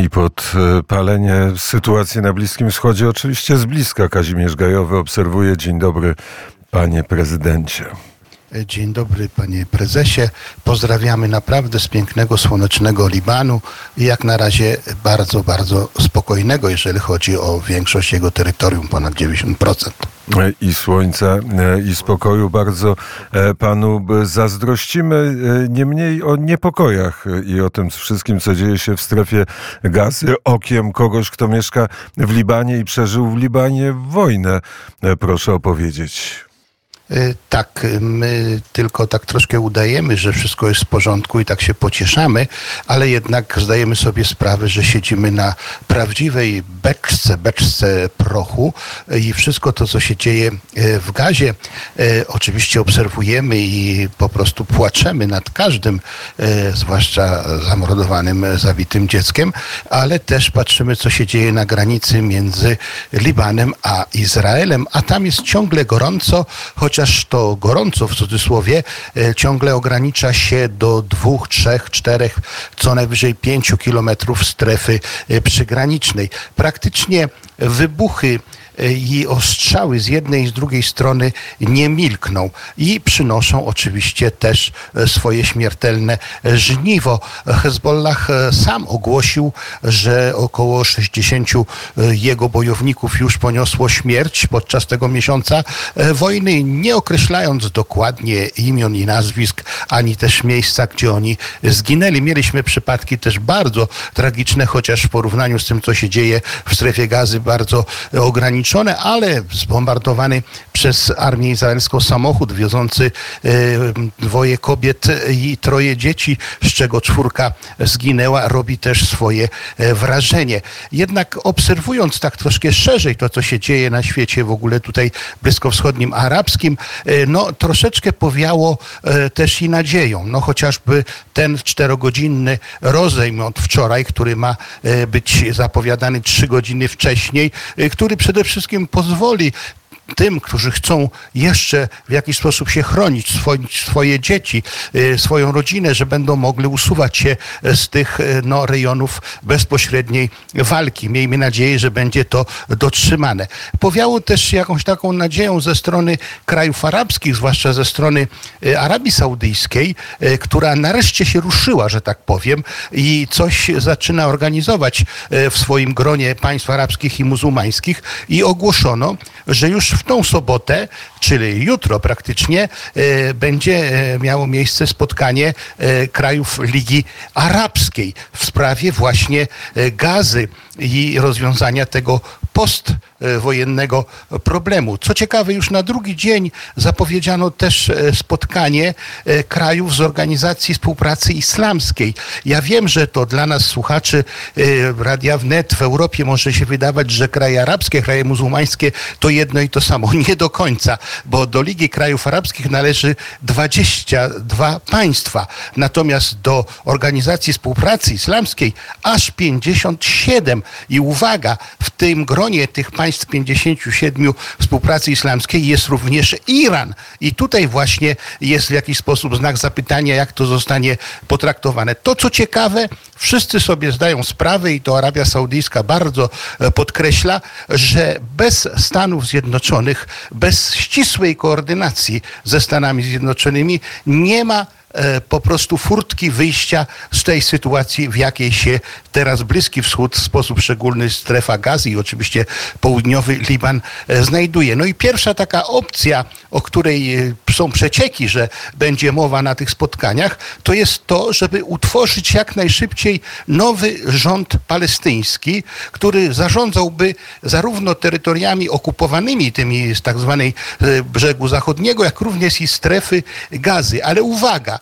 I podpalenie sytuacji na Bliskim Wschodzie oczywiście z bliska Kazimierz Gajowy obserwuje. Dzień dobry, panie prezydencie. Dzień dobry panie prezesie. Pozdrawiamy naprawdę z pięknego, słonecznego Libanu i jak na razie bardzo, bardzo spokojnego, jeżeli chodzi o większość jego terytorium, ponad 90%. I słońca, i spokoju bardzo e, panu zazdrościmy. E, niemniej o niepokojach i o tym wszystkim, co dzieje się w strefie gazy, okiem kogoś, kto mieszka w Libanie i przeżył w Libanie wojnę. E, proszę opowiedzieć. Y, tak, my tylko tak troszkę udajemy, że wszystko jest w porządku i tak się pocieszamy, ale jednak zdajemy sobie sprawę, że siedzimy na prawdziwej beczce, beczce prochu i wszystko to, co się dzieje y, w gazie, y, oczywiście obserwujemy i po prostu płaczemy nad każdym, zwłaszcza zamordowanym, zabitym dzieckiem, ale też patrzymy, co się dzieje na granicy między Libanem a Izraelem, a tam jest ciągle gorąco, choć chociaż to gorąco w cudzysłowie e, ciągle ogranicza się do dwóch, trzech, czterech, co najwyżej pięciu kilometrów strefy e, przygranicznej. Praktycznie wybuchy i ostrzały z jednej i z drugiej strony nie milkną i przynoszą oczywiście też e, swoje śmiertelne żniwo. Hezbollah e, sam ogłosił, że około 60 e, jego bojowników już poniosło śmierć podczas tego miesiąca wojny, nie określając dokładnie imion i nazwisk, ani też miejsca, gdzie oni zginęli. Mieliśmy przypadki też bardzo tragiczne, chociaż w porównaniu z tym, co się dzieje w strefie gazy, bardzo ograniczone ale zbombardowany przez armię izraelską samochód wiozący e, dwoje kobiet i troje dzieci, z czego czwórka zginęła, robi też swoje e, wrażenie. Jednak obserwując tak troszkę szerzej to, co się dzieje na świecie w ogóle tutaj bliskowschodnim, arabskim, e, no troszeczkę powiało też i nadzieją. No chociażby ten czterogodzinny rozejm od wczoraj, który ma być zapowiadany trzy godziny wcześniej, który przede wszystkim wszystkim pozwoli tym, którzy chcą jeszcze w jakiś sposób się chronić, swoje, swoje dzieci, y, swoją rodzinę, że będą mogli usuwać się z tych y, no, rejonów bezpośredniej walki. Miejmy nadzieję, że będzie to dotrzymane. Powiało też jakąś taką nadzieją ze strony krajów arabskich, zwłaszcza ze strony y, Arabii Saudyjskiej, która nareszcie się ruszyła, że tak powiem, i coś zaczyna organizować w swoim gronie państw arabskich i muzułmańskich i ogłoszono, że już w tą sobotę, czyli jutro praktycznie, e, będzie e, miało miejsce spotkanie e, krajów Ligi Arabskiej w sprawie właśnie gazy i rozwiązania tego postwojennego problemu. Co ciekawe, już na drugi dzień zapowiedziano też spotkanie krajów z Organizacji Współpracy Islamskiej. Ja wiem, że to dla nas słuchaczy Radia Wnet w Europie może się wydawać, że kraje arabskie, kraje muzułmańskie to jedno i to samo. Nie do końca, bo do Ligi Krajów Arabskich należy 22 państwa, natomiast do Organizacji Współpracy Islamskiej aż 57. I uwaga, w tym gronie tych państw 57 współpracy islamskiej jest również Iran. I tutaj właśnie jest w jakiś sposób znak zapytania, jak to zostanie potraktowane. To, co ciekawe, wszyscy sobie zdają sprawę i to Arabia Saudyjska bardzo e, podkreśla, że bez Stanów Zjednoczonych, bez ścisłej koordynacji ze Stanami Zjednoczonymi nie ma po prostu furtki wyjścia z tej sytuacji, w jakiej się teraz Bliski Wschód, w sposób szczególny strefa gazy i oczywiście południowy Liban e, znajduje. No i pierwsza taka opcja, o której e, są przecieki, że będzie mowa na tych spotkaniach, to jest to, żeby utworzyć jak najszybciej nowy rząd palestyński, który zarządzałby zarówno terytoriami okupowanymi, tymi z tak zwanej brzegu zachodniego, jak również i strefy gazy. Ale uwaga,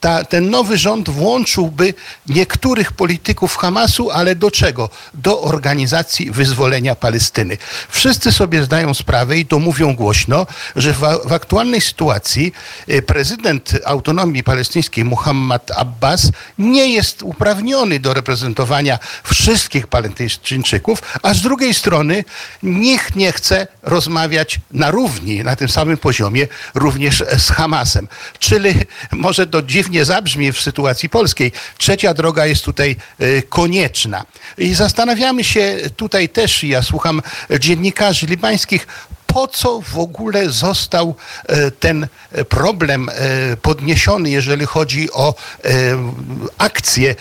ta, ten nowy rząd włączyłby niektórych polityków Hamasu, ale do czego? Do organizacji wyzwolenia Palestyny. Wszyscy sobie zdają sprawę i to mówią głośno, że w, w aktualnej sytuacji e, prezydent autonomii palestyńskiej Muhammad Abbas nie jest uprawniony do reprezentowania wszystkich Palestyńczyków, a z drugiej strony nikt nie chce rozmawiać na równi, na tym samym poziomie również z Hamasem. Czyli może to dziwnie zabrzmi w sytuacji polskiej. Trzecia droga jest tutaj e, konieczna. I zastanawiamy się tutaj też, ja słucham dziennikarzy libańskich, po co w ogóle został e, ten problem e, podniesiony, jeżeli chodzi o e, akcję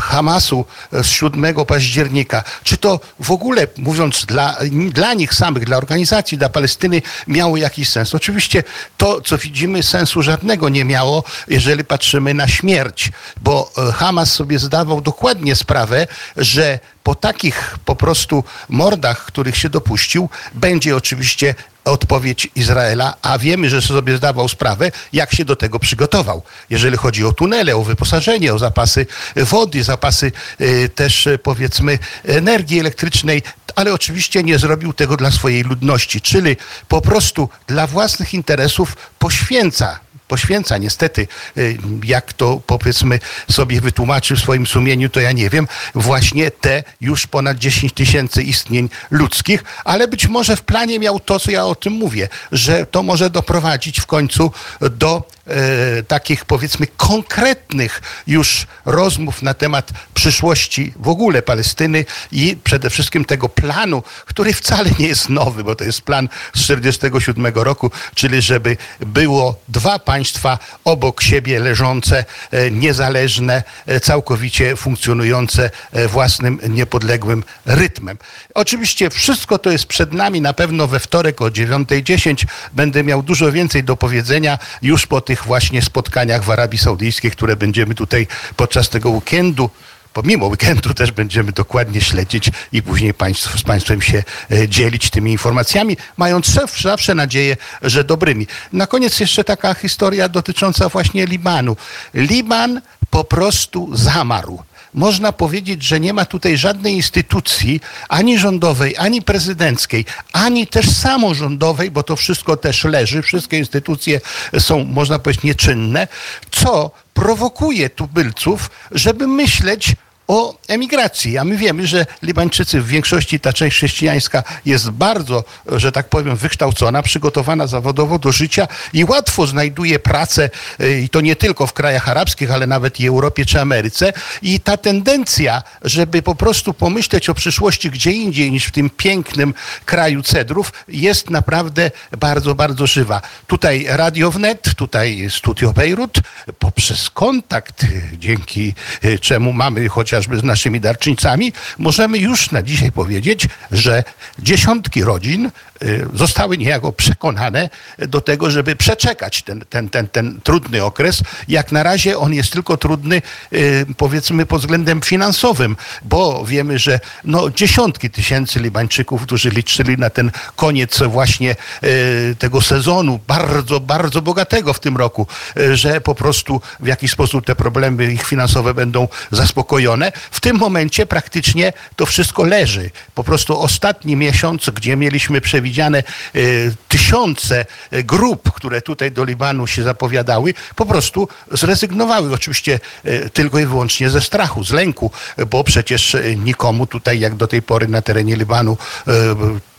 Hamasu z 7 października. Czy to w ogóle, mówiąc dla, dla nich samych, dla organizacji, dla Palestyny, miało jakiś sens? Oczywiście to, co widzimy, sensu żadnego nie miało, jeżeli patrzymy na śmierć, bo Hamas sobie zdawał dokładnie sprawę, że po takich po prostu mordach, których się dopuścił, będzie oczywiście odpowiedź Izraela, a wiemy, że sobie zdawał sprawę, jak się do tego przygotował. Jeżeli chodzi o tunele, o wyposażenie, o zapasy wody, zapasy y, też y, powiedzmy energii elektrycznej, ale oczywiście nie zrobił tego dla swojej ludności, czyli po prostu dla własnych interesów poświęca poświęca. Niestety, y, jak to powiedzmy sobie wytłumaczył w swoim sumieniu, to ja nie wiem, właśnie te już ponad 10 tysięcy istnień ludzkich, ale być może w planie miał to, co ja o tym mówię, że to może doprowadzić w końcu do e, takich powiedzmy konkretnych już rozmów na temat przyszłości w ogóle Palestyny i przede wszystkim tego planu, który wcale nie jest nowy, bo to jest plan z 1947 roku, czyli żeby było dwa państwa obok siebie leżące, e, niezależne, e, całkowicie funkcjonujące własnym niepodległym rytmem. Oczywiście wszystko to jest przed nami, na pewno we wtorek o 9.10 będę miał dużo więcej do powiedzenia już po tych tych właśnie spotkaniach w Arabii Saudyjskiej, które będziemy tutaj podczas tego weekendu pomimo weekendu też będziemy dokładnie śledzić i później państw, z Państwem się e, dzielić tymi informacjami, mając zawsze nadzieję, że dobrymi. Na koniec jeszcze taka historia dotycząca właśnie Libanu. Liban po prostu zamarł można powiedzieć, że nie ma tutaj żadnej instytucji, ani rządowej, ani prezydenckiej, ani też samorządowej, bo to wszystko też leży, wszystkie instytucje są, można powiedzieć, nieczynne, co prowokuje tubylców, żeby myśleć o emigracji. A my wiemy, że Libańczycy, w większości ta część chrześcijańska jest bardzo, że tak powiem, wykształcona, przygotowana zawodowo do życia i łatwo znajduje pracę y, i to nie tylko w krajach arabskich, ale nawet i Europie czy Ameryce. I ta tendencja, żeby po prostu pomyśleć o przyszłości gdzie indziej niż w tym pięknym kraju cedrów, jest naprawdę bardzo, bardzo żywa. Tutaj Radio Wnet, tutaj Studio Bejrut, poprzez kontakt, dzięki y, czemu mamy chociaż chociażby z naszymi darczyńcami, możemy już na dzisiaj powiedzieć, że dziesiątki rodzin y, zostały niejako przekonane do tego, żeby przeczekać ten, ten, ten, ten trudny okres. Jak na razie on jest tylko trudny, y, powiedzmy, pod względem finansowym, bo wiemy, że no, dziesiątki tysięcy Libańczyków, którzy liczyli na ten koniec właśnie y, tego sezonu, bardzo, bardzo bogatego w tym roku, że po prostu w jakiś sposób te problemy ich finansowe będą zaspokojone w tym momencie praktycznie to wszystko leży. Po prostu ostatni miesiąc, gdzie mieliśmy przewidziane y, tysiące e, grup, które tutaj do Libanu się zapowiadały, po prostu zrezygnowały. Oczywiście y, tylko i wyłącznie ze strachu, z lęku, bo przecież nikomu tutaj, jak do tej pory na terenie Libanu, y,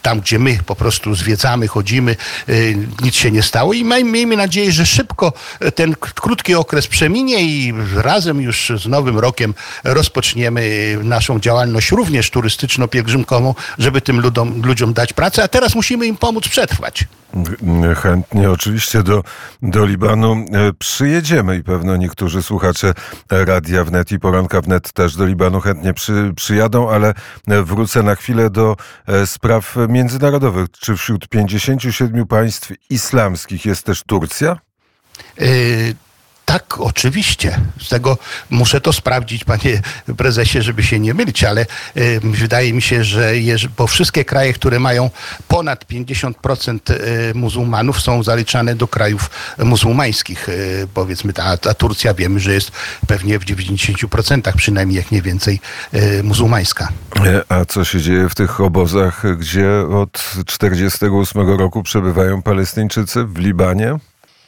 tam, gdzie my po prostu zwiedzamy, chodzimy, y, nic się nie stało i miejmy nadzieję, że szybko ten krótki okres przeminie i razem już z Nowym Rokiem rozpoczniemy naszą działalność również turystyczno-pielgrzymkową, żeby tym ludziom, ludziom dać pracę, a teraz musimy im pomóc przetrwać. Chętnie oczywiście do, do Libanu przyjedziemy i pewno niektórzy słuchacze Radia Wnet i Poranka Wnet też do Libanu chętnie przy, przyjadą, ale wrócę na chwilę do spraw międzynarodowych. Czy wśród 57 państw islamskich jest też Turcja? Tak, oczywiście. Z tego muszę to sprawdzić, panie prezesie, żeby się nie mylić, ale y, wydaje mi się, że bo wszystkie kraje, które mają ponad 50% y, muzułmanów są zaliczane do krajów muzułmańskich. Y, powiedzmy, a, a Turcja wiemy, że jest pewnie w 90% przynajmniej, jak nie więcej, y, muzułmańska. E, a co się dzieje w tych obozach, gdzie od 1948 roku przebywają Palestyńczycy w Libanie?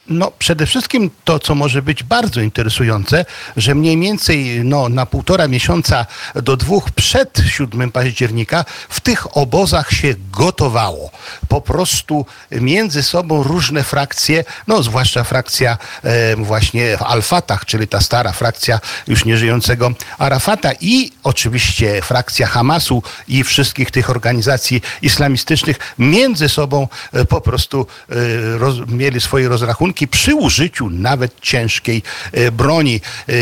No, przede wszystkim to, co może być bardzo interesujące, że mniej więcej no, na półtora miesiąca do dwóch przed 7 października w tych obozach się gotowało. Po prostu między sobą różne frakcje, no zwłaszcza frakcja e, właśnie w Al-Fatah, czyli ta stara frakcja już nieżyjącego Arafata i oczywiście frakcja Hamasu i wszystkich tych organizacji islamistycznych między sobą e, po prostu e, roz, mieli swoje rozrachunki przy użyciu nawet ciężkiej e, broni, e,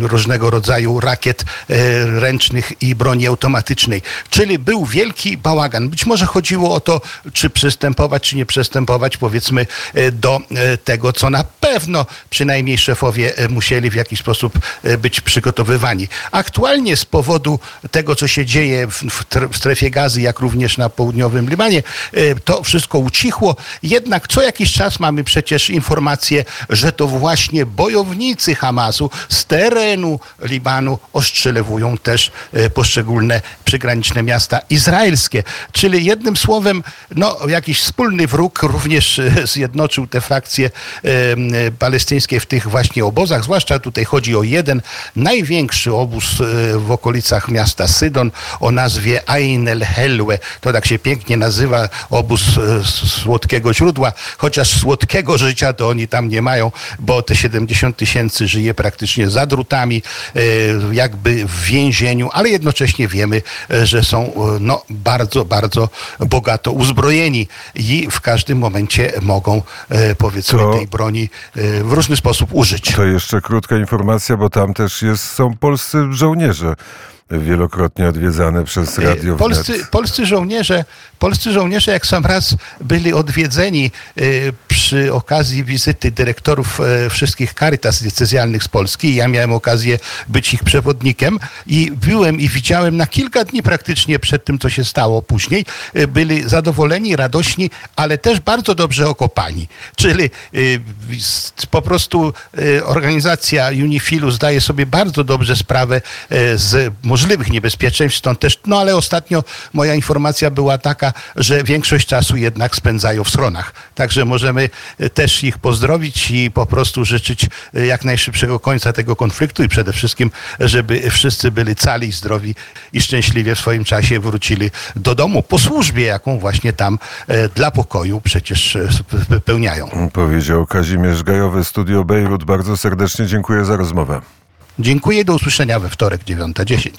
różnego rodzaju rakiet e, ręcznych i broni automatycznej. Czyli był wielki bałagan. Być może chodziło o to, czy przystępować, czy nie przystępować, powiedzmy, do tego, co na pewno przynajmniej szefowie musieli w jakiś sposób być przygotowywani. Aktualnie z powodu tego, co się dzieje w, w, tr- w strefie gazy, jak również na południowym Libanie, to wszystko ucichło. Jednak co jakiś czas mamy przecież informacje, że to właśnie bojownicy Hamasu z terenu Libanu ostrzelewują też e, poszczególne przygraniczne miasta izraelskie. Czyli jednym słowem, no, jakiś wspólny wróg również e, zjednoczył te frakcje e, palestyńskie w tych właśnie obozach. Zwłaszcza tutaj chodzi o jeden największy obóz w okolicach miasta Sydon o nazwie Ain el Helwe. To tak się pięknie nazywa obóz słodkiego źródła, chociaż słodkiego życia to oni tam nie mają, bo te 70 tysięcy żyje praktycznie za drutami, e, jakby w więzieniu, ale jednocześnie wiemy, e, że są e, no, bardzo, bardzo bogato uzbrojeni i w każdym momencie mogą powiedzmy To- tej broni w różny sposób użyć. To jeszcze krótka informacja, bo tam też jest, są polscy żołnierze wielokrotnie odwiedzane przez Radio Polscy, polscy żołnierze, polscy żołnierze jak sam raz byli odwiedzeni e, przy okazji wizyty dyrektorów e, wszystkich Caritas decyzjalnych z Polski. Ja miałem okazję być ich przewodnikiem i byłem i widziałem na kilka dni praktycznie przed tym, co się stało później. E, Byli zadowoleni, radośni, ale też bardzo dobrze okopani. Czyli po prostu organizacja UNIFIL-u zdaje sobie bardzo dobrze sprawę z możliwych niebezpieczeństw, stąd też, no ale ostatnio moja informacja była taka, że większość czasu jednak spędzają w schronach. Także możemy e, też ich pozdrowić i po prostu życzyć e, jak najszybszego końca tego konfliktu i przede wszystkim, żeby wszyscy byli cali, zdrowi i szczęśliwie w swoim czasie wrócili do domu po służbie, jaką właśnie tam e, dla pokoju przecież wypełniają. Powiedział Kazimierz Gajowy, Studio Bejrut. Bardzo serdecznie dziękuję za rozmowę. Dziękuję, do usłyszenia we wtorek 9.10.